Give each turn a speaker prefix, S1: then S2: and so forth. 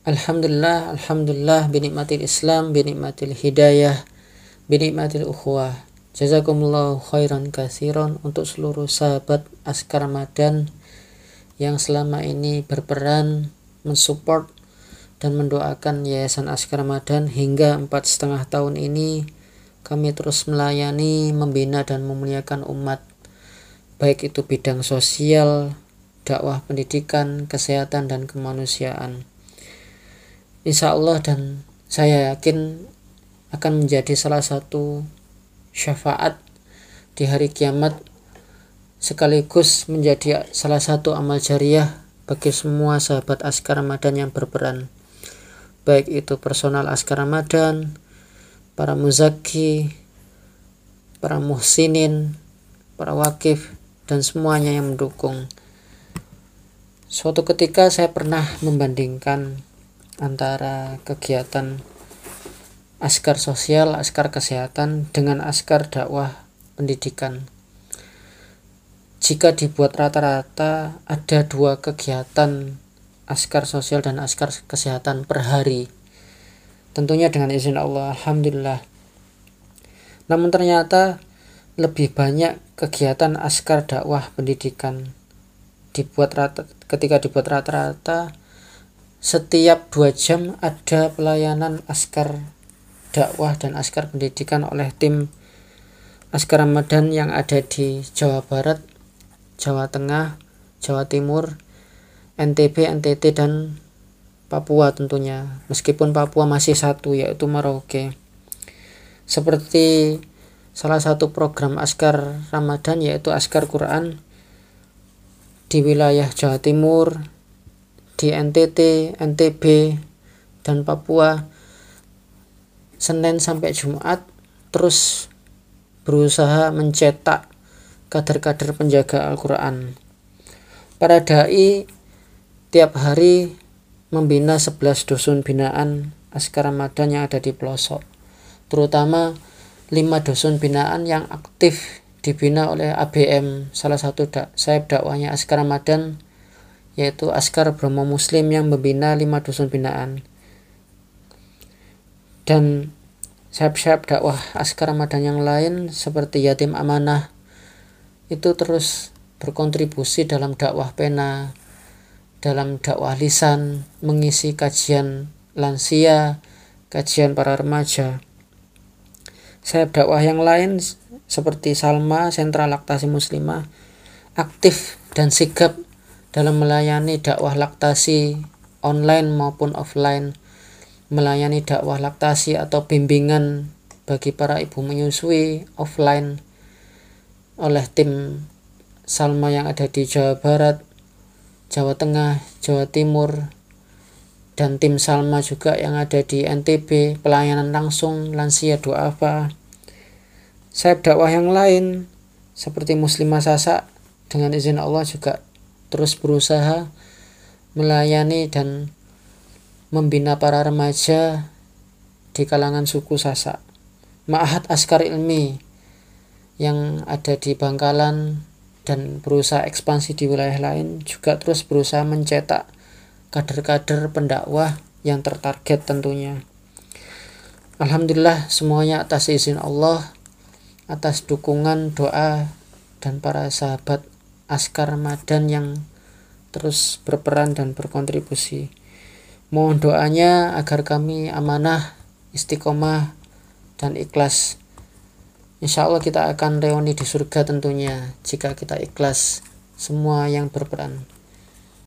S1: Alhamdulillah, Alhamdulillah binikmatil Islam, binikmatil hidayah, binikmatil ukhuwah. Jazakumullah khairan kasiron untuk seluruh sahabat Askar Ramadan yang selama ini berperan mensupport dan mendoakan Yayasan Askar Ramadan hingga empat setengah tahun ini. Kami terus melayani, membina dan memuliakan umat. Baik itu bidang sosial, dakwah pendidikan, kesehatan dan kemanusiaan insya Allah dan saya yakin akan menjadi salah satu syafaat di hari kiamat sekaligus menjadi salah satu amal jariah bagi semua sahabat Askar Ramadan yang berperan. Baik itu personal Askar Ramadan para muzaki para muhsinin para wakif dan semuanya yang mendukung. Suatu ketika saya pernah membandingkan antara kegiatan askar sosial, askar kesehatan dengan askar dakwah pendidikan. Jika dibuat rata-rata ada dua kegiatan askar sosial dan askar kesehatan per hari. Tentunya dengan izin Allah, Alhamdulillah. Namun ternyata lebih banyak kegiatan askar dakwah pendidikan dibuat rata ketika dibuat rata-rata setiap dua jam ada pelayanan askar dakwah dan askar pendidikan oleh tim askar Ramadan yang ada di Jawa Barat, Jawa Tengah, Jawa Timur, NTB, NTT dan Papua tentunya. Meskipun Papua masih satu yaitu Merauke. Seperti salah satu program askar Ramadan yaitu askar Quran di wilayah Jawa Timur, di NTT, NTB, dan Papua Senin sampai Jumat terus berusaha mencetak kader-kader penjaga Al-Quran. Para da'i tiap hari membina 11 dusun binaan Askar Ramadan yang ada di pelosok. Terutama 5 dusun binaan yang aktif dibina oleh ABM, salah satu dak, sayap dakwahnya Askar Ramadan yaitu Askar Bromo Muslim yang membina lima dusun binaan. Dan sayap-sayap dakwah Askar Ramadan yang lain seperti Yatim Amanah itu terus berkontribusi dalam dakwah pena, dalam dakwah lisan, mengisi kajian lansia, kajian para remaja. Sayap dakwah yang lain seperti Salma, Sentra Laktasi Muslimah, aktif dan sigap dalam melayani dakwah laktasi online maupun offline, melayani dakwah laktasi atau bimbingan bagi para ibu menyusui offline oleh tim Salma yang ada di Jawa Barat, Jawa Tengah, Jawa Timur, dan tim Salma juga yang ada di NTB, pelayanan langsung, lansia doa apa. Saya dakwah yang lain seperti Muslimah Sasak dengan izin Allah juga terus berusaha melayani dan membina para remaja di kalangan suku Sasak. Ma'ahad Askar Ilmi yang ada di Bangkalan dan berusaha ekspansi di wilayah lain juga terus berusaha mencetak kader-kader pendakwah yang tertarget tentunya. Alhamdulillah semuanya atas izin Allah, atas dukungan doa dan para sahabat askar Ramadan yang terus berperan dan berkontribusi. Mohon doanya agar kami amanah, istiqomah, dan ikhlas. Insya Allah kita akan reuni di surga tentunya jika kita ikhlas semua yang berperan.